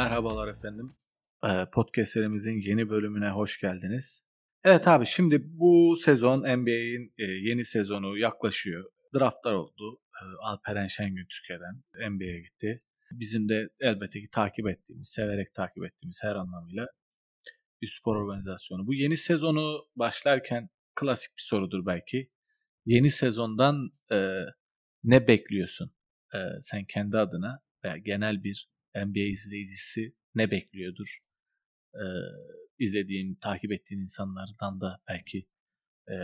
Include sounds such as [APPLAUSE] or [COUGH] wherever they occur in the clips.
Merhabalar efendim. Ee, Podcastlerimizin yeni bölümüne hoş geldiniz. Evet abi şimdi bu sezon NBA'in e, yeni sezonu yaklaşıyor. Draftlar oldu. Ee, Alperen Şengün Türkiye'den NBA'ye gitti. Bizim de elbette ki takip ettiğimiz, severek takip ettiğimiz her anlamıyla bir spor organizasyonu. Bu yeni sezonu başlarken klasik bir sorudur belki. Yeni sezondan e, ne bekliyorsun? E, sen kendi adına veya genel bir NBA izleyicisi ne bekliyordur? E, izlediğin, takip ettiğin insanlardan da belki e,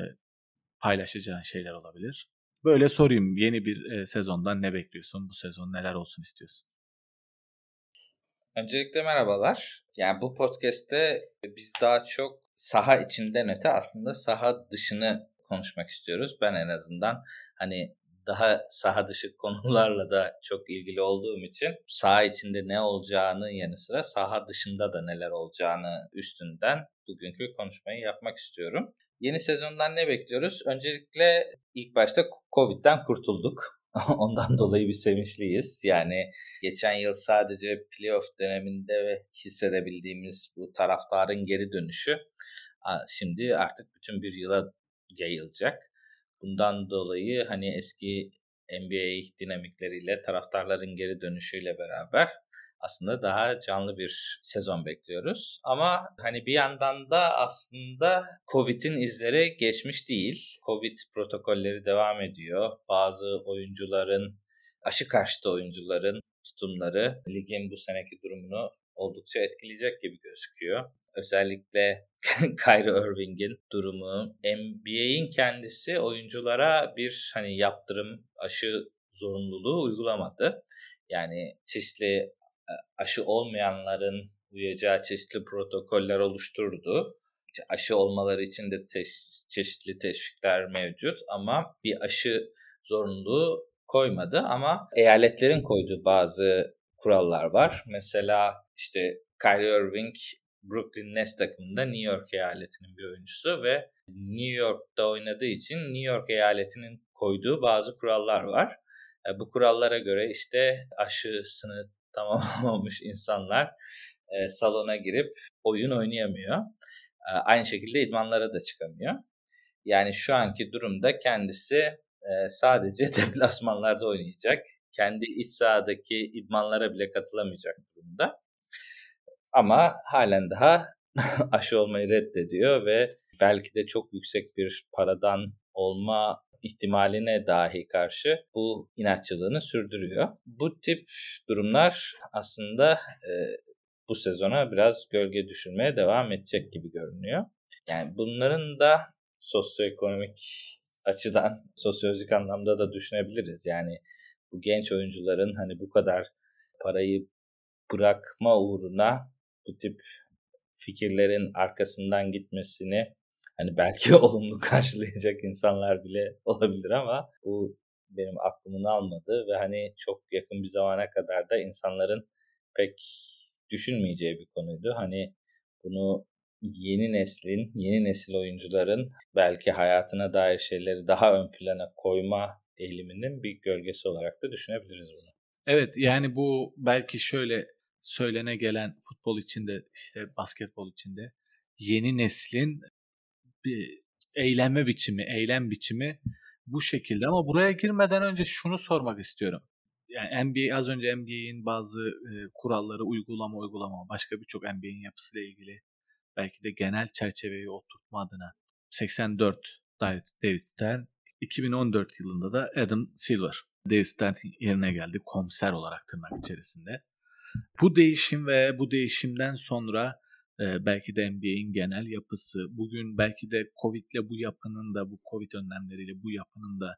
paylaşacağın şeyler olabilir. Böyle sorayım yeni bir e, sezondan ne bekliyorsun? Bu sezon neler olsun istiyorsun? Öncelikle merhabalar. Yani bu podcast'te biz daha çok saha içinden öte aslında saha dışını konuşmak istiyoruz. Ben en azından hani daha saha dışı [LAUGHS] konularla da çok ilgili olduğum için saha içinde ne olacağını yanı sıra saha dışında da neler olacağını üstünden bugünkü konuşmayı yapmak istiyorum. Yeni sezondan ne bekliyoruz? Öncelikle ilk başta Covid'den kurtulduk. [LAUGHS] Ondan dolayı bir sevinçliyiz. Yani geçen yıl sadece playoff döneminde hissedebildiğimiz bu taraftarın geri dönüşü şimdi artık bütün bir yıla yayılacak. Bundan dolayı hani eski NBA dinamikleriyle taraftarların geri dönüşüyle beraber aslında daha canlı bir sezon bekliyoruz. Ama hani bir yandan da aslında Covid'in izleri geçmiş değil. Covid protokolleri devam ediyor. Bazı oyuncuların, aşı karşıtı oyuncuların tutumları ligin bu seneki durumunu oldukça etkileyecek gibi gözüküyor. Özellikle [LAUGHS] Kyrie Irving'in durumu, NBA'in kendisi oyunculara bir hani yaptırım aşı zorunluluğu uygulamadı. Yani çeşitli e, aşı olmayanların uyacağı çeşitli protokoller oluşturdu. Aşı olmaları için de teş- çeşitli teşvikler mevcut ama bir aşı zorunluluğu koymadı ama eyaletlerin koyduğu bazı kurallar var. Mesela işte Kyrie Irving Brooklyn Nets takımında New York eyaletinin bir oyuncusu ve New York'ta oynadığı için New York eyaletinin koyduğu bazı kurallar var. E, bu kurallara göre işte aşısını [LAUGHS] tamamlamış insanlar e, salona girip oyun oynayamıyor. E, aynı şekilde idmanlara da çıkamıyor. Yani şu anki durumda kendisi sadece [LAUGHS] deplasmanlarda oynayacak. Kendi iç sahadaki idmanlara bile katılamayacak durumda. Ama halen daha [LAUGHS] aşı olmayı reddediyor ve belki de çok yüksek bir paradan olma ihtimaline dahi karşı bu inatçılığını sürdürüyor. Bu tip durumlar aslında e, bu sezona biraz gölge düşürmeye devam edecek gibi görünüyor. Yani bunların da sosyoekonomik açıdan, [LAUGHS] sosyolojik anlamda da düşünebiliriz. Yani bu genç oyuncuların hani bu kadar parayı bırakma uğruna bu tip fikirlerin arkasından gitmesini hani belki [LAUGHS] olumlu karşılayacak insanlar bile olabilir ama bu benim aklımın almadı ve hani çok yakın bir zamana kadar da insanların pek düşünmeyeceği bir konuydu. Hani bunu yeni neslin, yeni nesil oyuncuların belki hayatına dair şeyleri daha ön plana koyma eğiliminin bir gölgesi olarak da düşünebiliriz bunu. Evet yani bu belki şöyle söylene gelen futbol içinde işte basketbol içinde yeni neslin bir eğlenme biçimi, eylem biçimi bu şekilde ama buraya girmeden önce şunu sormak istiyorum. Yani NBA az önce NBA'in bazı e, kuralları uygulama uygulama başka birçok NBA'in yapısıyla ilgili belki de genel çerçeveyi oturtma adına 84 David Stern 2014 yılında da Adam Silver David Stern yerine geldi komiser olarak tırnak içerisinde. Bu değişim ve bu değişimden sonra e, belki de NBA'in genel yapısı, bugün belki de Covid'le bu yapının da, bu Covid önlemleriyle bu yapının da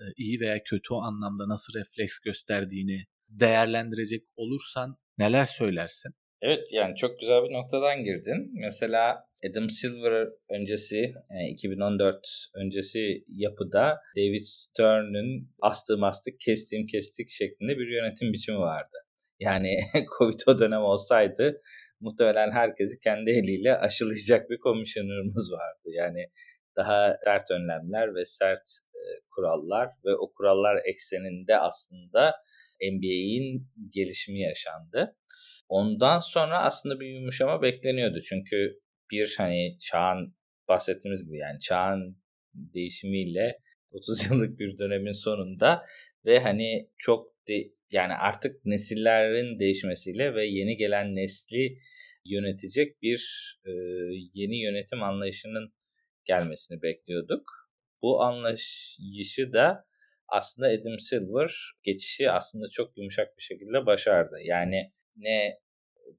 e, iyi veya kötü anlamda nasıl refleks gösterdiğini değerlendirecek olursan neler söylersin? Evet yani çok güzel bir noktadan girdin. Mesela Adam Silver öncesi yani 2014 öncesi yapıda David Stern'ın astığım astık kestim kestik şeklinde bir yönetim biçimi vardı. Yani [LAUGHS] Covid o dönem olsaydı muhtemelen herkesi kendi eliyle aşılayacak bir komisyonerimiz [LAUGHS] vardı. Yani daha sert önlemler ve sert e, kurallar ve o kurallar ekseninde aslında NBA'in gelişimi yaşandı. ondan sonra aslında bir yumuşama bekleniyordu. Çünkü bir hani çağın bahsettiğimiz gibi yani çağın değişimiyle 30 [LAUGHS] yıllık bir dönemin sonunda ve hani çok de, yani artık nesillerin değişmesiyle ve yeni gelen nesli yönetecek bir e, yeni yönetim anlayışının gelmesini bekliyorduk. Bu anlayışı da aslında Adam Silver geçişi aslında çok yumuşak bir şekilde başardı. Yani ne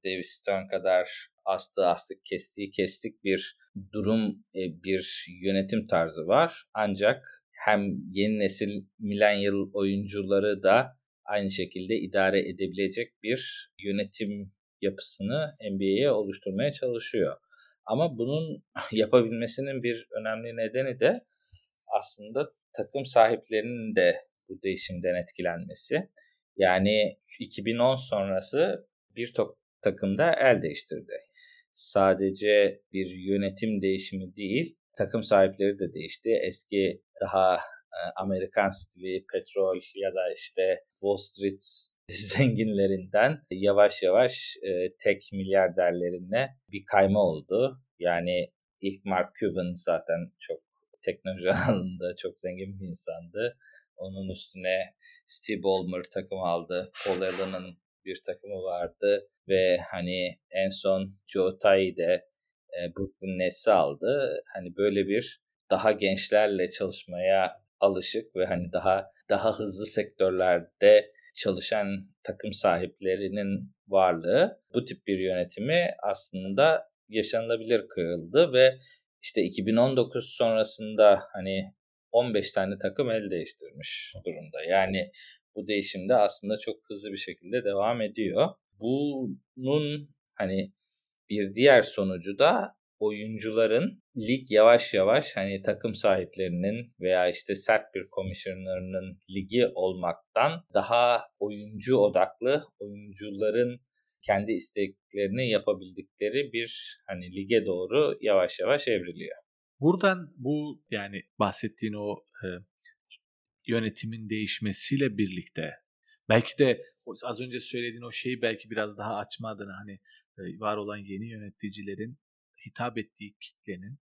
David Stern kadar astı astık kestiği kestik bir durum e, bir yönetim tarzı var. Ancak hem yeni nesil millennial oyuncuları da aynı şekilde idare edebilecek bir yönetim yapısını NBA'ye oluşturmaya çalışıyor. Ama bunun [LAUGHS] yapabilmesinin bir önemli nedeni de aslında takım sahiplerinin de bu değişimden etkilenmesi. Yani 2010 sonrası bir takımda el değiştirdi. Sadece bir yönetim değişimi değil, takım sahipleri de değişti. Eski daha Amerikan stili petrol ya da işte Wall Street [LAUGHS] zenginlerinden yavaş yavaş e, tek milyarderlerine bir kayma oldu. Yani ilk Mark Cuban zaten çok teknoloji [LAUGHS] alanında çok zengin bir insandı. Onun üstüne Steve Ballmer takım aldı. Paul Allen'ın bir takımı vardı ve hani en son Joe Tai de e, Brooklyn Nets'i aldı. Hani böyle bir daha gençlerle çalışmaya alışık ve hani daha daha hızlı sektörlerde çalışan takım sahiplerinin varlığı bu tip bir yönetimi aslında yaşanılabilir kıldı ve işte 2019 sonrasında hani 15 tane takım el değiştirmiş durumda. Yani bu değişim de aslında çok hızlı bir şekilde devam ediyor. Bunun hani bir diğer sonucu da oyuncuların lig yavaş yavaş hani takım sahiplerinin veya işte sert bir komisyonerinin ligi olmaktan daha oyuncu odaklı oyuncuların kendi isteklerini yapabildikleri bir hani lige doğru yavaş yavaş evriliyor. Buradan bu yani bahsettiğin o e, yönetimin değişmesiyle birlikte belki de az önce söylediğin o şeyi belki biraz daha açma adına hani e, var olan yeni yöneticilerin hitap ettiği kitlenin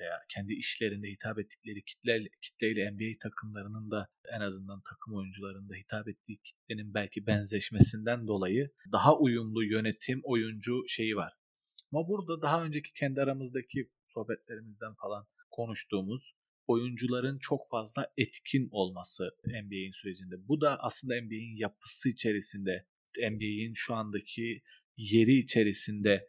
veya kendi işlerinde hitap ettikleri kitle, kitleyle NBA takımlarının da en azından takım oyuncularında hitap ettiği kitlenin belki benzeşmesinden dolayı daha uyumlu yönetim oyuncu şeyi var. Ama burada daha önceki kendi aramızdaki sohbetlerimizden falan konuştuğumuz oyuncuların çok fazla etkin olması NBA'in sürecinde. Bu da aslında NBA'in yapısı içerisinde, NBA'in şu andaki yeri içerisinde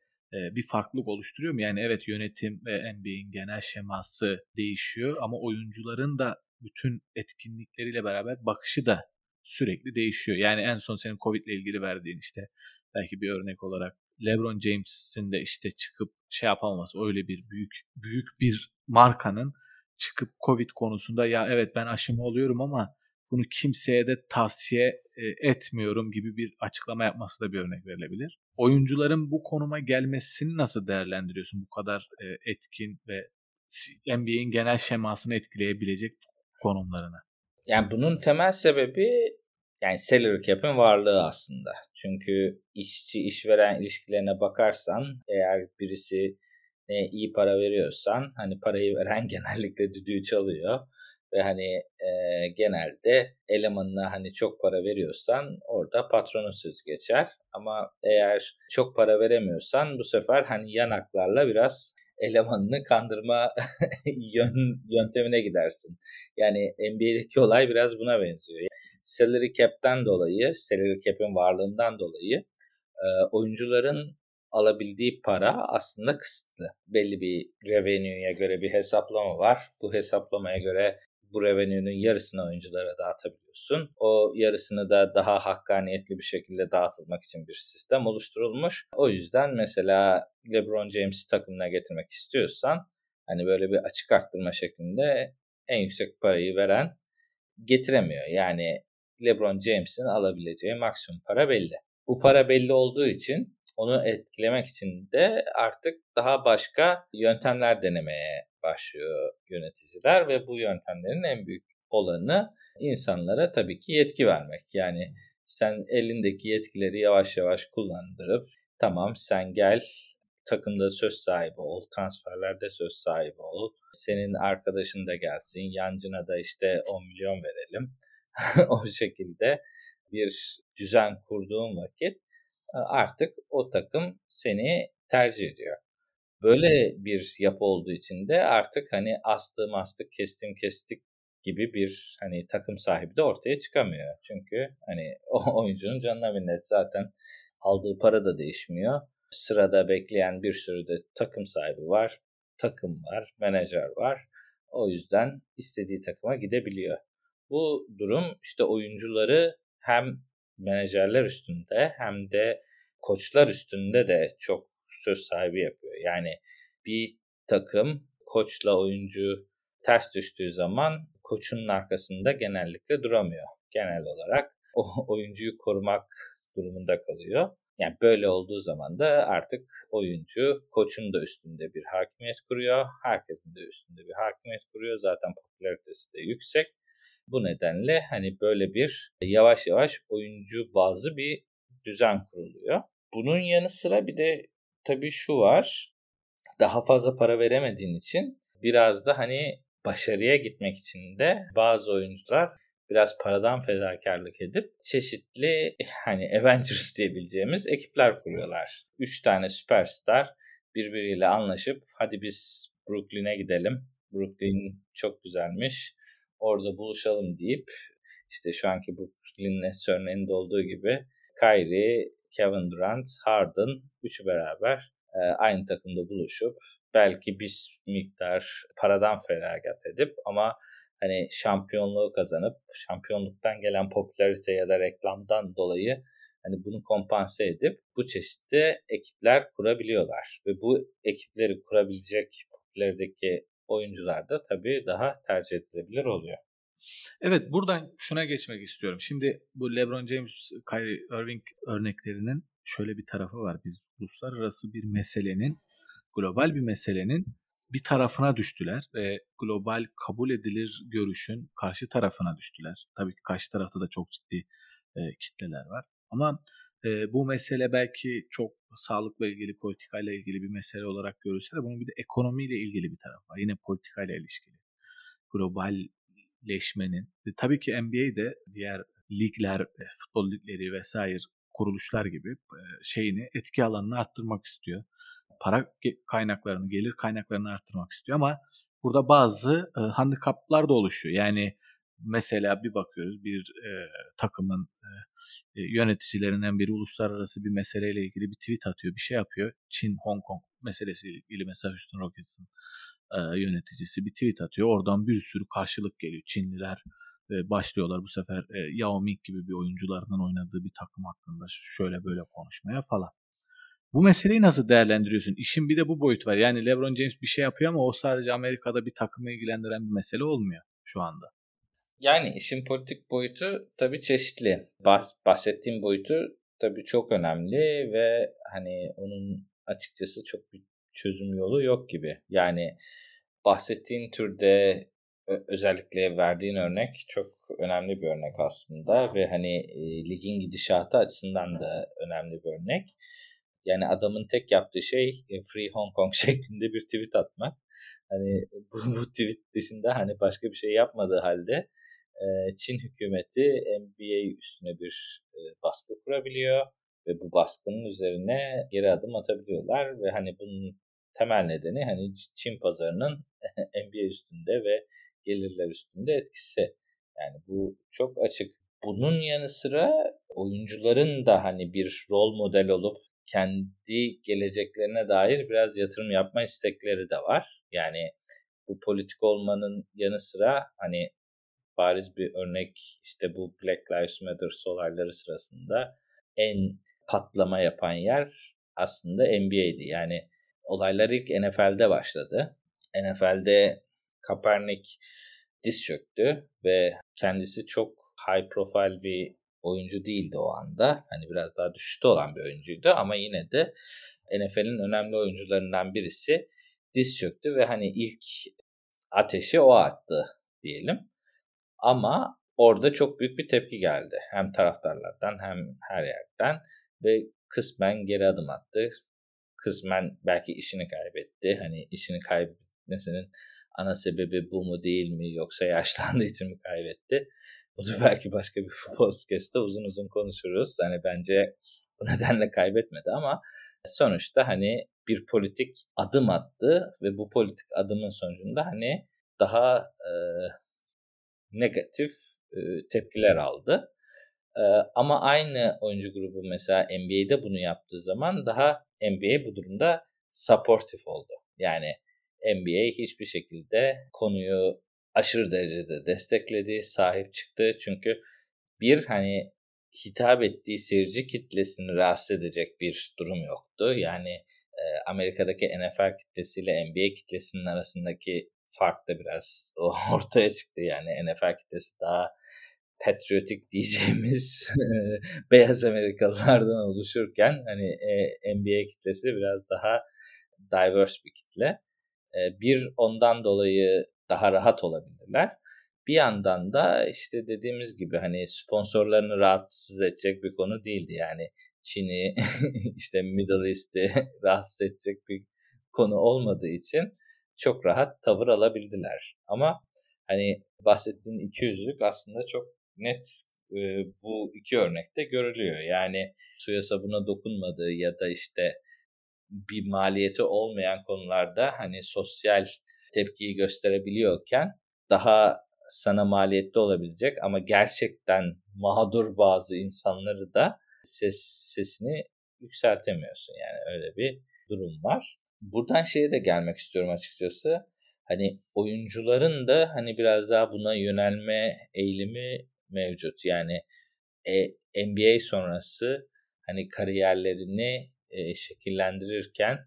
bir farklılık oluşturuyor mu? Yani evet yönetim ve NBA'in genel şeması değişiyor ama oyuncuların da bütün etkinlikleriyle beraber bakışı da sürekli değişiyor. Yani en son senin Covid ile ilgili verdiğin işte belki bir örnek olarak LeBron James'in de işte çıkıp şey yapamaması öyle bir büyük büyük bir markanın çıkıp Covid konusunda ya evet ben aşımı oluyorum ama bunu kimseye de tavsiye etmiyorum gibi bir açıklama yapması da bir örnek verilebilir. Oyuncuların bu konuma gelmesini nasıl değerlendiriyorsun bu kadar etkin ve NBA'in genel şemasını etkileyebilecek konumlarını? Yani bunun temel sebebi yani salary cap'in varlığı aslında. Çünkü işçi işveren ilişkilerine bakarsan eğer birisi ne iyi para veriyorsan hani parayı veren [LAUGHS] genellikle düdüğü çalıyor ve hani e, genelde elemanına hani çok para veriyorsan orada patronun söz geçer ama eğer çok para veremiyorsan bu sefer hani yanaklarla biraz elemanını kandırma [LAUGHS] yön, yöntemine gidersin. Yani NBA'deki olay biraz buna benziyor. Salary cap'ten dolayı, salary cap'in varlığından dolayı e, oyuncuların alabildiği para aslında kısıtlı. Belli bir revenue'ya göre bir hesaplama var. Bu hesaplamaya göre bu revenue'nun yarısını oyunculara dağıtabiliyorsun. O yarısını da daha hakkaniyetli bir şekilde dağıtılmak için bir sistem oluşturulmuş. O yüzden mesela LeBron James'i takımına getirmek istiyorsan hani böyle bir açık arttırma şeklinde en yüksek parayı veren getiremiyor. Yani LeBron James'in alabileceği maksimum para belli. Bu para belli olduğu için onu etkilemek için de artık daha başka yöntemler denemeye başlıyor yöneticiler ve bu yöntemlerin en büyük olanı insanlara tabii ki yetki vermek. Yani Sen elindeki yetkileri yavaş yavaş kullandırıp tamam sen gel takımda söz sahibi ol, transferlerde söz sahibi ol. Senin arkadaşın da gelsin, yancına da işte 10 milyon verelim. [LAUGHS] o şekilde bir düzen kurduğun vakit e, artık o takım seni tercih ediyor. Böyle bir yapı olduğu için de artık hani astım astık kestim kestik gibi bir hani takım sahibi de ortaya çıkamıyor. Çünkü hani [LAUGHS] o oyuncunun canına minnet zaten aldığı para da değişmiyor. Sırada bekleyen bir sürü de takım sahibi var, takım var, menajer var. O yüzden istediği takıma gidebiliyor. Bu durum işte oyuncuları hem menajerler üstünde hem de koçlar üstünde de çok söz sahibi yapıyor. Yani bir takım koçla oyuncu ters düştüğü zaman koçun arkasında genellikle duramıyor. Genel olarak o [LAUGHS] oyuncuyu korumak durumunda kalıyor. Yani böyle olduğu zaman da artık oyuncu koçun da üstünde bir hakimiyet kuruyor. Herkesin de üstünde bir hakimiyet kuruyor. Zaten popülaritesi de yüksek. Bu nedenle hani böyle bir yavaş yavaş oyuncu bazı bir düzen kuruluyor. Bunun yanı sıra bir de tabii şu var. Daha fazla para veremediğin için biraz da hani başarıya gitmek için de bazı oyuncular biraz paradan fedakarlık edip çeşitli hani Avengers diyebileceğimiz ekipler kuruyorlar. Üç tane süperstar birbiriyle anlaşıp hadi biz Brooklyn'e gidelim. Brooklyn çok güzelmiş. Orada buluşalım deyip işte şu anki Brooklyn Nets örneğinde olduğu gibi Kyrie, Kevin Durant, Harden üçü beraber e, aynı takımda buluşup belki bir miktar paradan feragat edip ama hani şampiyonluğu kazanıp şampiyonluktan gelen popülarite ya da reklamdan dolayı hani bunu kompanse edip bu çeşitli ekipler kurabiliyorlar ve bu ekipleri kurabilecek popülerdeki oyuncular da tabii daha tercih edilebilir oluyor. Evet buradan şuna geçmek istiyorum. Şimdi bu LeBron James, Kyrie Irving örneklerinin şöyle bir tarafı var. Biz uluslararası bir meselenin, global bir meselenin bir tarafına düştüler ve global kabul edilir görüşün karşı tarafına düştüler. Tabii ki karşı tarafta da çok ciddi e, kitleler var. Ama e, bu mesele belki çok sağlıkla ilgili, politikayla ilgili bir mesele olarak görülse de bunun bir de ekonomiyle ilgili bir tarafı var. Yine politikayla ilişkili. Globalleşmenin. E, tabii ki NBA de diğer ligler, e, futbol ligleri vesaire kuruluşlar gibi e, şeyini etki alanını arttırmak istiyor. Para kaynaklarını, gelir kaynaklarını arttırmak istiyor ama burada bazı e, handikaplar da oluşuyor. Yani mesela bir bakıyoruz bir takımın yöneticilerinden biri uluslararası bir meseleyle ilgili bir tweet atıyor, bir şey yapıyor. Çin, Hong Kong meselesiyle ilgili mesela Houston Rockets'ın e, yöneticisi bir tweet atıyor. Oradan bir sürü karşılık geliyor. Çinliler e, başlıyorlar bu sefer e, Yao Ming gibi bir oyuncularının oynadığı bir takım hakkında şöyle böyle konuşmaya falan. Bu meseleyi nasıl değerlendiriyorsun? İşin bir de bu boyut var. Yani LeBron James bir şey yapıyor ama o sadece Amerika'da bir takımı ilgilendiren bir mesele olmuyor şu anda. Yani işin politik boyutu tabii çeşitli. Bah bahsettiğim boyutu tabii çok önemli ve hani onun açıkçası çok bir çözüm yolu yok gibi. Yani bahsettiğin türde özellikle verdiğin örnek çok önemli bir örnek aslında ve hani e, ligin gidişatı açısından da önemli bir örnek. Yani adamın tek yaptığı şey e, Free Hong Kong [LAUGHS] şeklinde bir tweet atmak. Hani [LAUGHS] bu, bu tweet dışında hani başka bir şey yapmadığı halde e, Çin hükümeti NBA üstüne bir e, baskı kurabiliyor ve bu baskının üzerine geri adım atabiliyorlar ve hani bunun temel nedeni hani Çin pazarının [LAUGHS] NBA üstünde ve gelirler üstünde etkisi. Yani bu çok açık. Bunun yanı sıra oyuncuların da hani bir rol model olup kendi geleceklerine dair biraz yatırım yapma istekleri de var. Yani bu politik olmanın yanı sıra hani bariz bir örnek işte bu Black Lives Matter olayları sırasında en patlama yapan yer aslında NBA'di. Yani olaylar ilk NFL'de başladı. NFL'de Kaepernick diz çöktü ve kendisi çok high profile bir oyuncu değildi o anda. Hani biraz daha düşüşte olan bir oyuncuydu ama yine de NFL'in önemli oyuncularından birisi diz çöktü ve hani ilk ateşi o attı diyelim. Ama orada çok büyük bir tepki geldi. Hem taraftarlardan hem her yerden ve kısmen geri adım attı. Kısmen belki işini kaybetti. Hani işini kaybetmesinin ana sebebi bu mu değil mi yoksa yaşlandığı için mi kaybetti? Bunu [LAUGHS] belki başka bir [LAUGHS] podcast'te uzun uzun konuşuruz. Hani bence bu [LAUGHS] nedenle kaybetmedi ama sonuçta hani bir politik adım attı ve bu politik adımın sonucunda hani daha e, negatif e, tepkiler aldı. Ama aynı oyuncu grubu mesela NBA'de bunu yaptığı zaman daha NBA bu durumda supportif oldu. Yani NBA hiçbir şekilde konuyu aşırı derecede destekledi, sahip çıktı. Çünkü bir hani hitap ettiği seyirci kitlesini rahatsız edecek bir durum yoktu. Yani e, Amerika'daki NFL kitlesiyle NBA kitlesinin arasındaki fark da biraz [LAUGHS] ortaya çıktı. Yani NFL kitlesi daha patriotik [LAUGHS] diyeceğimiz beyaz Amerikalılardan oluşurken hani e, NBA kitlesi biraz daha diverse bir kitle. E, bir ondan dolayı daha rahat olabilirler. Bir yandan da işte dediğimiz gibi hani sponsorlarını rahatsız edecek bir konu değildi. Yani Çin'i [LAUGHS] işte Middle East'i [LAUGHS] rahatsız edecek bir konu olmadığı için çok rahat tavır alabildiler. Ama hani bahsettiğin iki yüzlük aslında çok net e, bu iki örnekte görülüyor. Yani suya sabuna dokunmadığı ya da işte bir maliyeti olmayan konularda hani sosyal tepkiyi gösterebiliyorken daha sana maliyetli olabilecek ama gerçekten mağdur bazı insanları da ses sesini yükseltemiyorsun. Yani öyle bir durum var. Buradan şeye de gelmek istiyorum açıkçası. Hani oyuncuların da hani biraz daha buna yönelme eğilimi mevcut. Yani e, NBA sonrası hani kariyerlerini e, şekillendirirken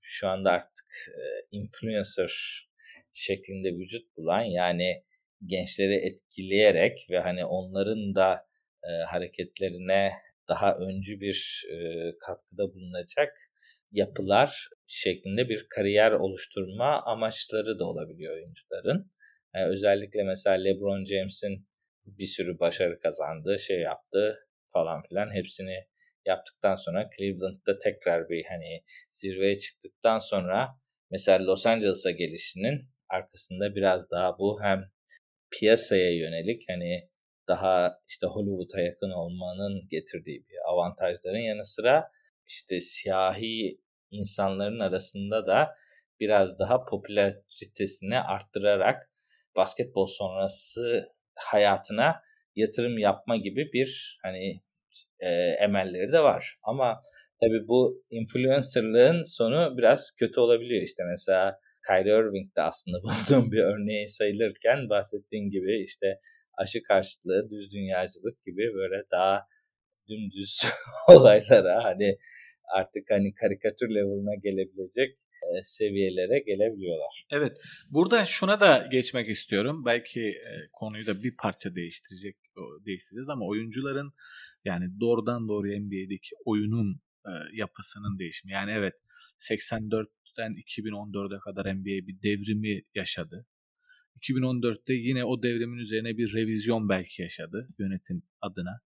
şu anda artık e, influencer şeklinde vücut bulan yani gençleri etkileyerek ve hani onların da e, hareketlerine daha öncü bir e, katkıda bulunacak yapılar şeklinde bir kariyer oluşturma amaçları da olabiliyor oyuncuların. Yani özellikle mesela LeBron James'in bir sürü başarı kazandığı şey yaptı falan filan. Hepsini yaptıktan sonra Cleveland'da tekrar bir hani zirveye çıktıktan sonra mesela Los Angeles'a gelişinin arkasında biraz daha bu hem piyasaya yönelik hani daha işte Hollywood'a yakın olmanın getirdiği bir avantajların yanı sıra işte siyahi insanların arasında da biraz daha popülaritesini arttırarak basketbol sonrası hayatına yatırım yapma gibi bir hani e, emelleri de var. Ama tabii bu influencerlığın sonu biraz kötü olabiliyor. İşte mesela Kyrie Irving de aslında [LAUGHS] bulduğum bir örneği sayılırken bahsettiğin gibi işte aşı karşıtlığı, düz dünyacılık gibi böyle daha dümdüz [LAUGHS] olaylara hani artık hani karikatür level'ına gelebilecek seviyelere gelebiliyorlar. Evet. Burada şuna da geçmek istiyorum. Belki e, konuyu da bir parça değiştirecek değiştireceğiz ama oyuncuların yani doğrudan doğruya NBA'deki oyunun e, yapısının değişimi. Yani evet 84'ten 2014'e kadar NBA bir devrimi yaşadı. 2014'te yine o devrimin üzerine bir revizyon belki yaşadı yönetim adına.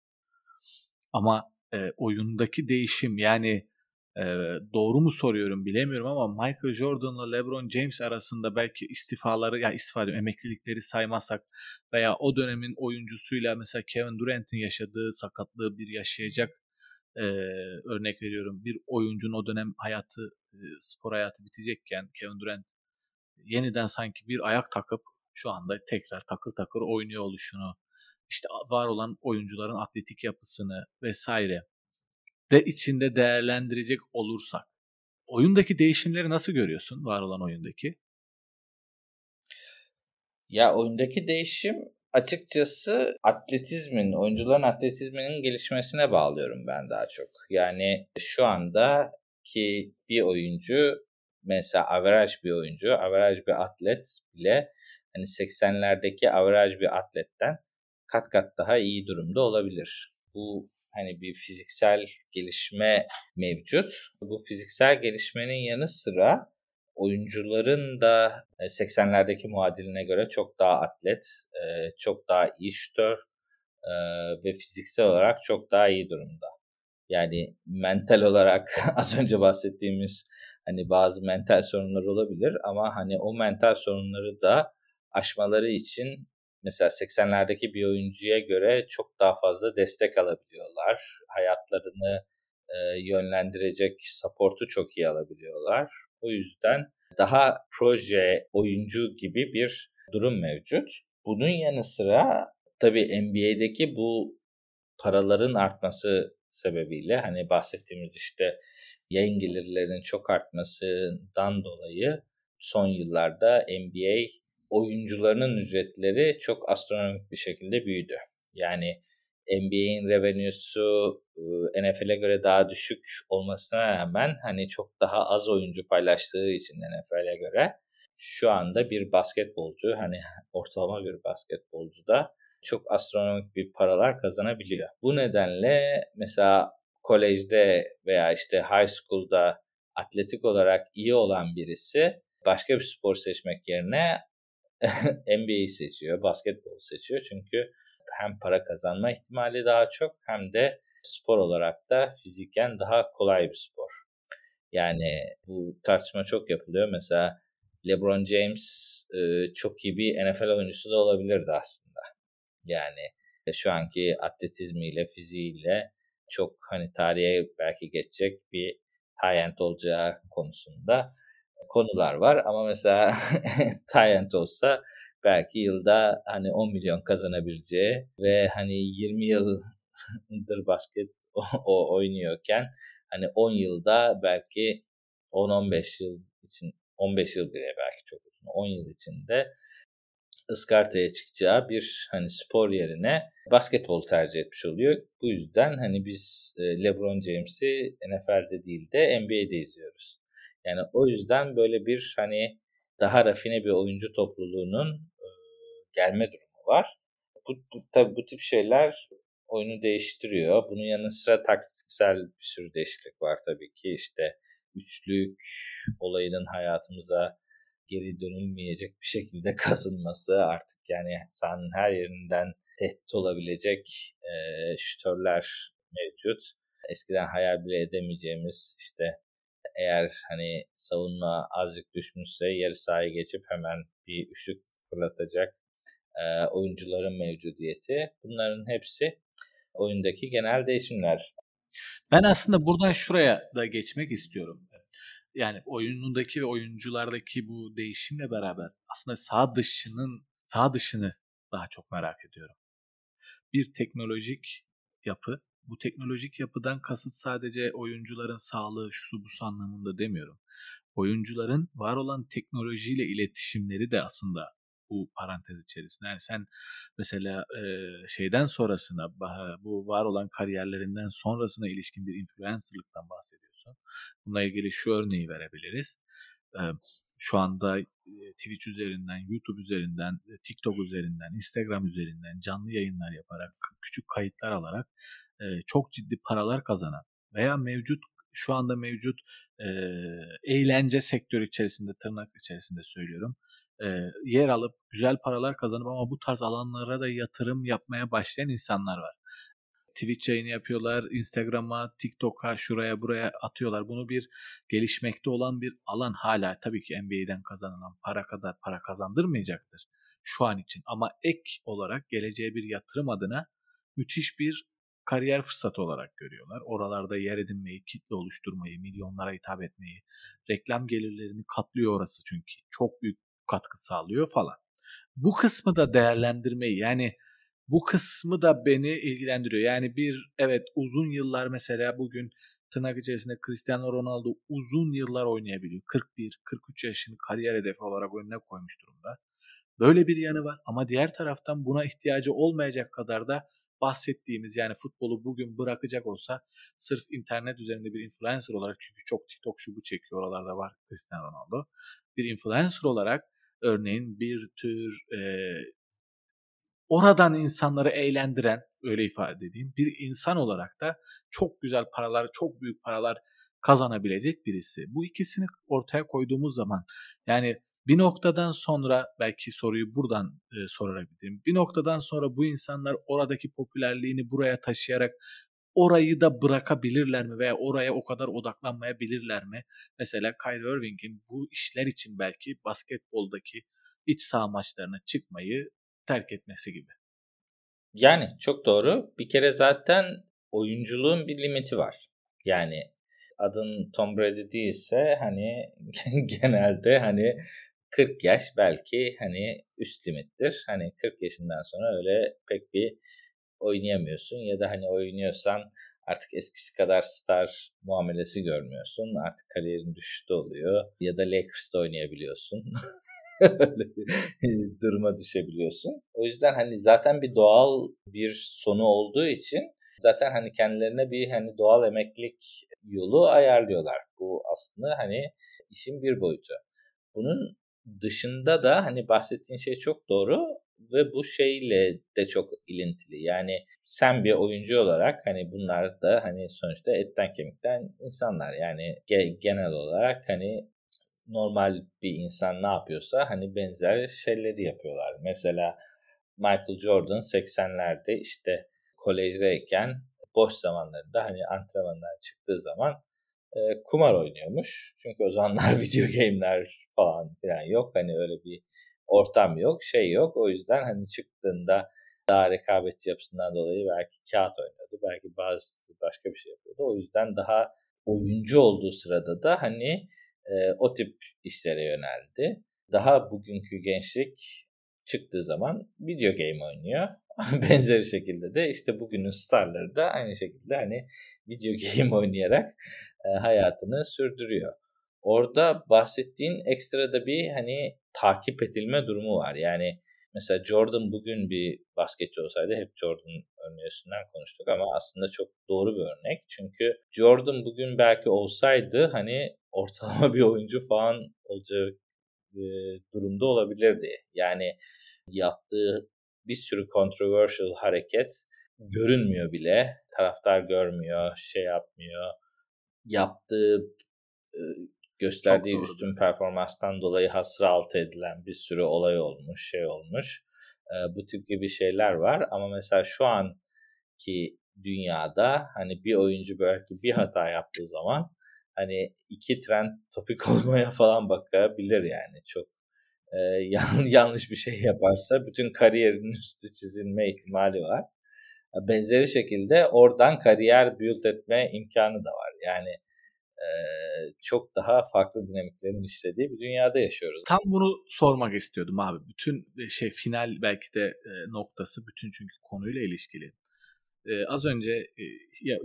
Ama e, oyundaki değişim yani e, doğru mu soruyorum bilemiyorum ama Michael Jordan'la LeBron James arasında belki istifaları ya istifa ediyorum, emeklilikleri saymasak veya o dönemin oyuncusuyla mesela Kevin Durant'in yaşadığı sakatlığı bir yaşayacak e, örnek veriyorum. Bir oyuncunun o dönem hayatı e, spor hayatı bitecekken Kevin Durant yeniden sanki bir ayak takıp şu anda tekrar takır takır oynuyor oluşunu işte var olan oyuncuların atletik yapısını vesaire de içinde değerlendirecek olursak oyundaki değişimleri nasıl görüyorsun var olan oyundaki? Ya oyundaki değişim açıkçası atletizmin, oyuncuların atletizminin gelişmesine bağlıyorum ben daha çok. Yani şu anda ki bir oyuncu mesela average bir oyuncu, average bir atlet bile hani 80'lerdeki average bir atletten kat kat daha iyi durumda olabilir. Bu hani bir fiziksel gelişme mevcut. Bu fiziksel gelişmenin yanı sıra oyuncuların da 80'lerdeki e, muadiline göre çok daha atlet, e, çok daha iyi şütör, e, ve fiziksel olarak çok daha iyi durumda. Yani mental olarak [LAUGHS] az önce bahsettiğimiz hani bazı mental sorunlar olabilir ama hani o mental sorunları da aşmaları için mesela 80'lerdeki bir oyuncuya göre çok daha fazla destek alabiliyorlar. Hayatlarını e, yönlendirecek support'u çok iyi alabiliyorlar. O yüzden daha proje oyuncu gibi bir durum mevcut. Bunun yanı sıra tabii NBA'deki bu paraların artması sebebiyle hani bahsettiğimiz işte yayın gelirlerinin çok artmasından dolayı son yıllarda NBA oyuncularının ücretleri çok astronomik bir şekilde büyüdü. Yani NBA'in revenue'su NFL'e göre daha düşük olmasına rağmen hani çok daha az oyuncu paylaştığı için NFL'e göre şu anda bir basketbolcu hani ortalama bir basketbolcu da çok astronomik bir paralar kazanabiliyor. Bu nedenle mesela kolejde veya işte high school'da atletik olarak iyi olan birisi başka bir spor seçmek yerine [LAUGHS] NBA'yi seçiyor, basketbol seçiyor. Çünkü hem para kazanma ihtimali daha çok hem de spor olarak da fiziken daha kolay bir spor. Yani bu tartışma çok yapılıyor. Mesela LeBron James e, çok iyi bir NFL oyuncusu da olabilirdi aslında. Yani şu anki atletizmiyle, fiziğiyle çok hani tarihe belki geçecek bir Tyent olacağı konusunda konular var. Ama mesela [LAUGHS] Tyent olsa belki yılda hani 10 milyon kazanabileceği ve hani 20 yıldır basket o oynuyorken hani 10 yılda belki 10-15 yıl için 15 yıl bile belki çok uzun 10 yıl içinde ıskartaya çıkacağı bir hani spor yerine basketbol tercih etmiş oluyor. Bu yüzden hani biz LeBron James'i NFL'de değil de NBA'de izliyoruz. Yani o yüzden böyle bir hani daha rafine bir oyuncu topluluğunun e, gelme durumu var. Bu, bu tabii bu tip şeyler oyunu değiştiriyor. Bunun yanı sıra taktiksel bir sürü değişiklik var tabii ki. İşte üçlük olayının hayatımıza geri dönülmeyecek bir şekilde [LAUGHS] kazınması artık yani sahanın her yerinden tehdit olabilecek e, şütörler mevcut. Eskiden hayal bile edemeyeceğimiz işte eğer hani savunma azıcık düşmüşse yarı sahaya geçip hemen bir üşük fırlatacak e, oyuncuların mevcudiyeti. Bunların hepsi oyundaki genel değişimler. Ben aslında buradan şuraya da geçmek istiyorum. Yani oyunundaki ve oyunculardaki bu değişimle beraber aslında sağ dışının sağ dışını daha çok merak ediyorum. Bir teknolojik yapı bu teknolojik yapıdan kasıt sadece oyuncuların sağlığı, şu bu anlamında demiyorum. Oyuncuların var olan teknolojiyle iletişimleri de aslında bu parantez içerisinde. Yani sen mesela şeyden sonrasına bu var olan kariyerlerinden sonrasına ilişkin bir influencerlıktan bahsediyorsun. Bununla ilgili şu örneği verebiliriz. E, şu anda Twitch üzerinden, YouTube üzerinden, TikTok üzerinden, Instagram üzerinden canlı yayınlar yaparak, küçük kayıtlar alarak çok ciddi paralar kazanan veya mevcut şu anda mevcut eğlence sektörü içerisinde tırnak içerisinde söylüyorum yer alıp güzel paralar kazanıp ama bu tarz alanlara da yatırım yapmaya başlayan insanlar var. Twitch yayını yapıyorlar, Instagram'a, TikTok'a, şuraya buraya atıyorlar. Bunu bir gelişmekte olan bir alan hala tabii ki NBA'den kazanılan para kadar para kazandırmayacaktır şu an için. Ama ek olarak geleceğe bir yatırım adına müthiş bir kariyer fırsatı olarak görüyorlar. Oralarda yer edinmeyi, kitle oluşturmayı, milyonlara hitap etmeyi, reklam gelirlerini katlıyor orası çünkü. Çok büyük katkı sağlıyor falan. Bu kısmı da değerlendirmeyi yani bu kısmı da beni ilgilendiriyor. Yani bir evet uzun yıllar mesela bugün tırnak içerisinde Cristiano Ronaldo uzun yıllar oynayabiliyor. 41-43 yaşını kariyer hedefi olarak önüne koymuş durumda. Böyle bir yanı var ama diğer taraftan buna ihtiyacı olmayacak kadar da bahsettiğimiz yani futbolu bugün bırakacak olsa sırf internet üzerinde bir influencer olarak çünkü çok TikTok şu bu çekiyor oralarda var Cristiano Ronaldo. Bir influencer olarak örneğin bir tür e, oradan insanları eğlendiren öyle ifade edeyim bir insan olarak da çok güzel paralar çok büyük paralar kazanabilecek birisi. Bu ikisini ortaya koyduğumuz zaman yani Bir noktadan sonra belki soruyu buradan e, sorarak bitireyim. Bir noktadan sonra bu insanlar oradaki popülerliğini buraya taşıyarak orayı da bırakabilirler mi veya oraya o kadar odaklanmayabilirler mi? Mesela Kyrie Irving'in bu işler için belki basketboldaki iç saha maçlarına çıkmayı terk etmesi gibi. Yani çok doğru. Bir kere zaten oyunculuğun bir limiti var. Yani adın Tom Brady değilse hani [LAUGHS] genelde hani 40 yaş belki hani üst limittir. Hani 40 yaşından sonra öyle pek bir oynayamıyorsun ya da hani oynuyorsan artık eskisi kadar star muamelesi görmüyorsun. Artık kariyerin düşüşte oluyor ya da Lakers'ta oynayabiliyorsun. [LAUGHS] duruma düşebiliyorsun. O yüzden hani zaten bir doğal bir sonu olduğu için zaten hani kendilerine bir hani doğal emeklilik yolu ayarlıyorlar. Bu aslında hani işin bir boyutu. Bunun dışında da hani bahsettiğin şey çok doğru ve bu şeyle de çok ilintili. Yani sen bir oyuncu olarak hani bunlar da hani sonuçta etten kemikten insanlar. Yani ge- genel olarak hani normal bir insan ne yapıyorsa hani benzer şeyleri yapıyorlar. Mesela Michael Jordan 80'lerde işte kolejdeyken boş zamanlarında hani antrenmandan çıktığı zaman e, kumar oynuyormuş. Çünkü o zamanlar [LAUGHS] video game'ler falan filan yok. Hani öyle bir ortam yok, şey yok. O yüzden hani çıktığında daha rekabetçi yapısından dolayı belki kağıt oynuyordu. Belki bazı başka bir şey yapıyordu. O yüzden daha oyuncu olduğu sırada da hani e, o tip işlere yöneldi. Daha bugünkü gençlik çıktığı zaman video game oynuyor. [LAUGHS] Benzeri şekilde de işte bugünün starları da aynı şekilde hani video [LAUGHS] game oynayarak e, hayatını sürdürüyor. Orada bahsettiğin ekstra da bir hani takip edilme durumu var. Yani mesela Jordan bugün bir basketçi olsaydı hep Jordan örneğinden konuştuk ama aslında çok doğru bir örnek. Çünkü Jordan bugün belki olsaydı hani ortalama bir oyuncu falan olacağı e, durumda olabilirdi. Yani yaptığı bir sürü controversial hareket görünmüyor bile. Taraftar görmüyor, şey yapmıyor. Yaptığı e, gösterdiği üstün performanstan dolayı hasra altı edilen bir sürü olay olmuş, şey olmuş. E, bu tip gibi şeyler var ama mesela şu anki dünyada hani bir oyuncu belki bir hata yaptığı zaman hani iki trend topik [LAUGHS] olmaya falan bakabilir yani çok e, [LAUGHS] yanlış bir şey yaparsa bütün kariyerinin üstü çizilme ihtimali var. Benzeri şekilde oradan kariyer build etme imkanı da var. Yani çok daha farklı dinamiklerin işlediği bir dünyada yaşıyoruz. Tam bunu sormak istiyordum abi. Bütün şey final belki de noktası bütün çünkü konuyla ilişkili. Az önce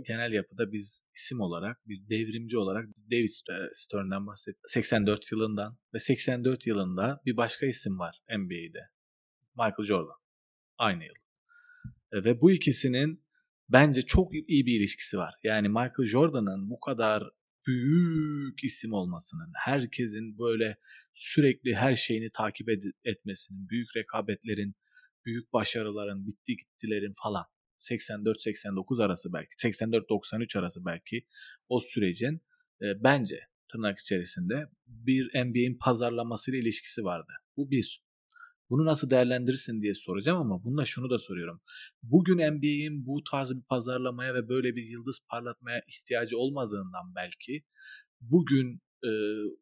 genel yapıda biz isim olarak bir devrimci olarak David Stern'den bahsettik. 84 yılından ve 84 yılında bir başka isim var NBA'de. Michael Jordan. Aynı yıl. Ve bu ikisinin bence çok iyi bir ilişkisi var. Yani Michael Jordan'ın bu kadar büyük isim olmasının, herkesin böyle sürekli her şeyini takip ed- etmesinin, büyük rekabetlerin, büyük başarıların, bitti gittilerin falan 84-89 arası belki 84-93 arası belki o sürecin e, bence tırnak içerisinde bir NBA'in pazarlamasıyla ilişkisi vardı. Bu bir. Bunu nasıl değerlendirirsin diye soracağım ama bununla şunu da soruyorum. Bugün NBA'in bu tarz bir pazarlamaya ve böyle bir yıldız parlatmaya ihtiyacı olmadığından belki bugün e,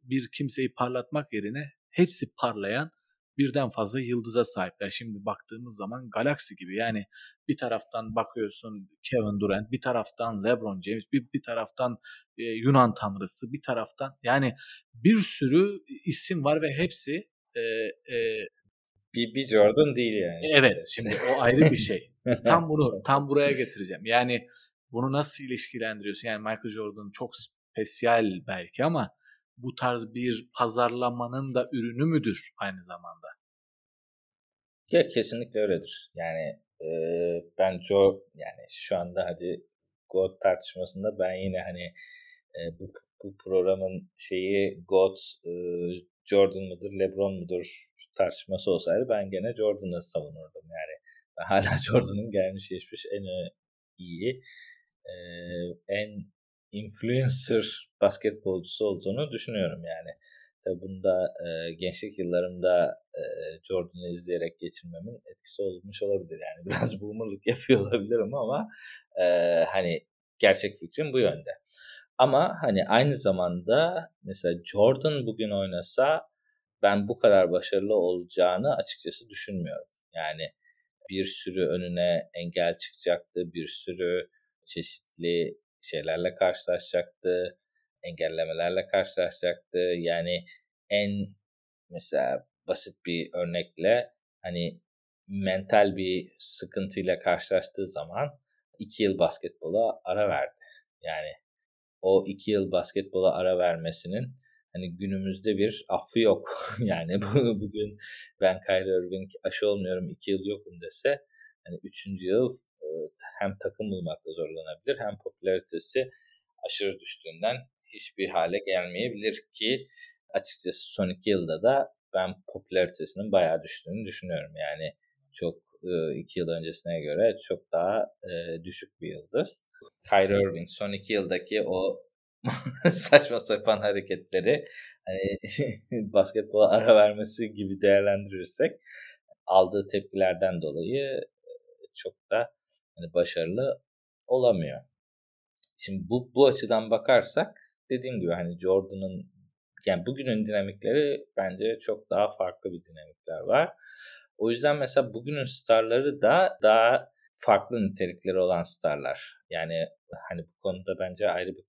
bir kimseyi parlatmak yerine hepsi parlayan birden fazla yıldıza sahipler. Şimdi baktığımız zaman galaksi gibi yani bir taraftan bakıyorsun Kevin Durant, bir taraftan LeBron James, bir, bir taraftan e, Yunan tanrısı, bir taraftan yani bir sürü isim var ve hepsi e, e, bir, bir Jordan değil yani. Evet şimdi o ayrı bir şey. [LAUGHS] tam bunu tam buraya getireceğim. Yani bunu nasıl ilişkilendiriyorsun? Yani Michael Jordan çok spesiyel belki ama bu tarz bir pazarlamanın da ürünü müdür aynı zamanda? Ya kesinlikle öyledir. Yani e, ben Joe yani şu anda hadi God tartışmasında ben yine hani e, bu, bu programın şeyi God e, Jordan mıdır, LeBron mudur tartışması olsaydı ben gene Jordan'ı savunurdum. Yani ben hala [LAUGHS] Jordan'ın gelmiş geçmiş en iyi, e, en influencer basketbolcusu olduğunu düşünüyorum yani. Tabii bunda e, gençlik yıllarımda e, Jordan'ı izleyerek geçirmemin etkisi olmuş olabilir. Yani [LAUGHS] biraz boomerlık yapıyor olabilirim ama e, hani gerçek fikrim bu yönde. Ama hani aynı zamanda mesela Jordan bugün oynasa ben bu kadar başarılı olacağını açıkçası düşünmüyorum. Yani bir sürü önüne engel çıkacaktı, bir sürü çeşitli şeylerle karşılaşacaktı, engellemelerle karşılaşacaktı. Yani en mesela basit bir örnekle hani mental bir sıkıntıyla karşılaştığı zaman iki yıl basketbola ara verdi. Yani o iki yıl basketbola ara vermesinin hani günümüzde bir affı yok. [LAUGHS] yani bugün ben Kyrie Irving aşı olmuyorum iki yıl yokum dese hani üçüncü yıl e, hem takım bulmakta zorlanabilir hem popülaritesi aşırı düştüğünden hiçbir hale gelmeyebilir ki açıkçası son iki yılda da ben popülaritesinin bayağı düştüğünü düşünüyorum. Yani çok e, iki yıl öncesine göre çok daha e, düşük bir yıldız. Kyrie Irving son iki yıldaki o [LAUGHS] saçma sapan hareketleri hani [LAUGHS] basketbola ara vermesi gibi değerlendirirsek aldığı tepkilerden dolayı çok da hani başarılı olamıyor. Şimdi bu bu açıdan bakarsak dediğim gibi hani Jordan'ın yani bugünün dinamikleri bence çok daha farklı bir dinamikler var. O yüzden mesela bugünün starları da daha farklı nitelikleri olan starlar. Yani hani bu konuda bence ayrı bir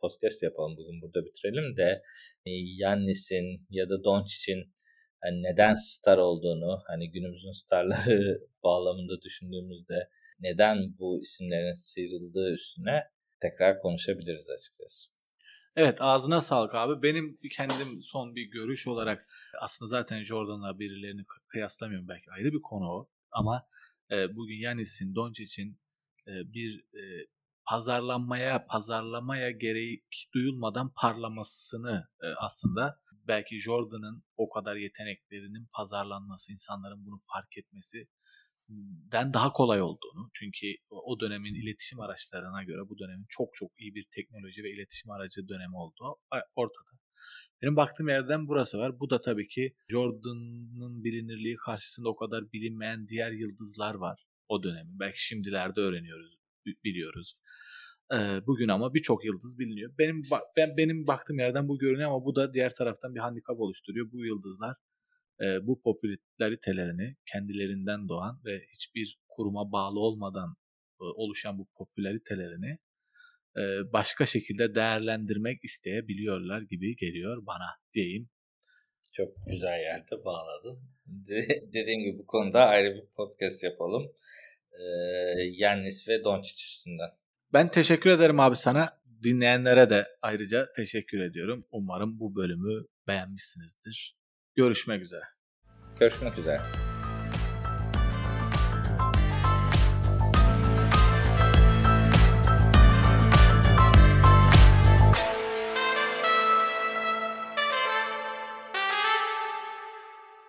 podcast yapalım bugün burada bitirelim de e, Yannis'in ya da Doncic'in hani neden star olduğunu hani günümüzün starları [LAUGHS] bağlamında düşündüğümüzde neden bu isimlerin sıyrıldığı üstüne tekrar konuşabiliriz açıkçası. Evet ağzına sağlık abi. Benim kendim son bir görüş olarak aslında zaten Jordan'la birilerini kıyaslamıyorum belki ayrı bir konu o. Ama e, bugün Yanis'in, Doncic'in e, bir e, pazarlanmaya, pazarlamaya gerek duyulmadan parlamasını e, aslında belki Jordan'ın o kadar yeteneklerinin pazarlanması, insanların bunu fark etmesi den daha kolay olduğunu çünkü o dönemin iletişim araçlarına göre bu dönemin çok çok iyi bir teknoloji ve iletişim aracı dönemi olduğu ortada. Benim baktığım yerden burası var. Bu da tabii ki Jordan'ın bilinirliği karşısında o kadar bilinmeyen diğer yıldızlar var o dönemin. Belki şimdilerde öğreniyoruz, biliyoruz. Bugün ama birçok yıldız biliniyor. Benim ben benim baktığım yerden bu görünüyor ama bu da diğer taraftan bir handikap oluşturuyor. Bu yıldızlar bu popülaritelerini kendilerinden doğan ve hiçbir kuruma bağlı olmadan oluşan bu popülaritelerini başka şekilde değerlendirmek isteyebiliyorlar gibi geliyor bana diyeyim. Çok güzel yerde bağladın. De- dediğim gibi bu konuda ayrı bir podcast yapalım. Ee, Yannis ve Doncic üstünden. Ben teşekkür ederim abi sana. Dinleyenlere de ayrıca teşekkür ediyorum. Umarım bu bölümü beğenmişsinizdir. Görüşmek üzere. Görüşmek üzere.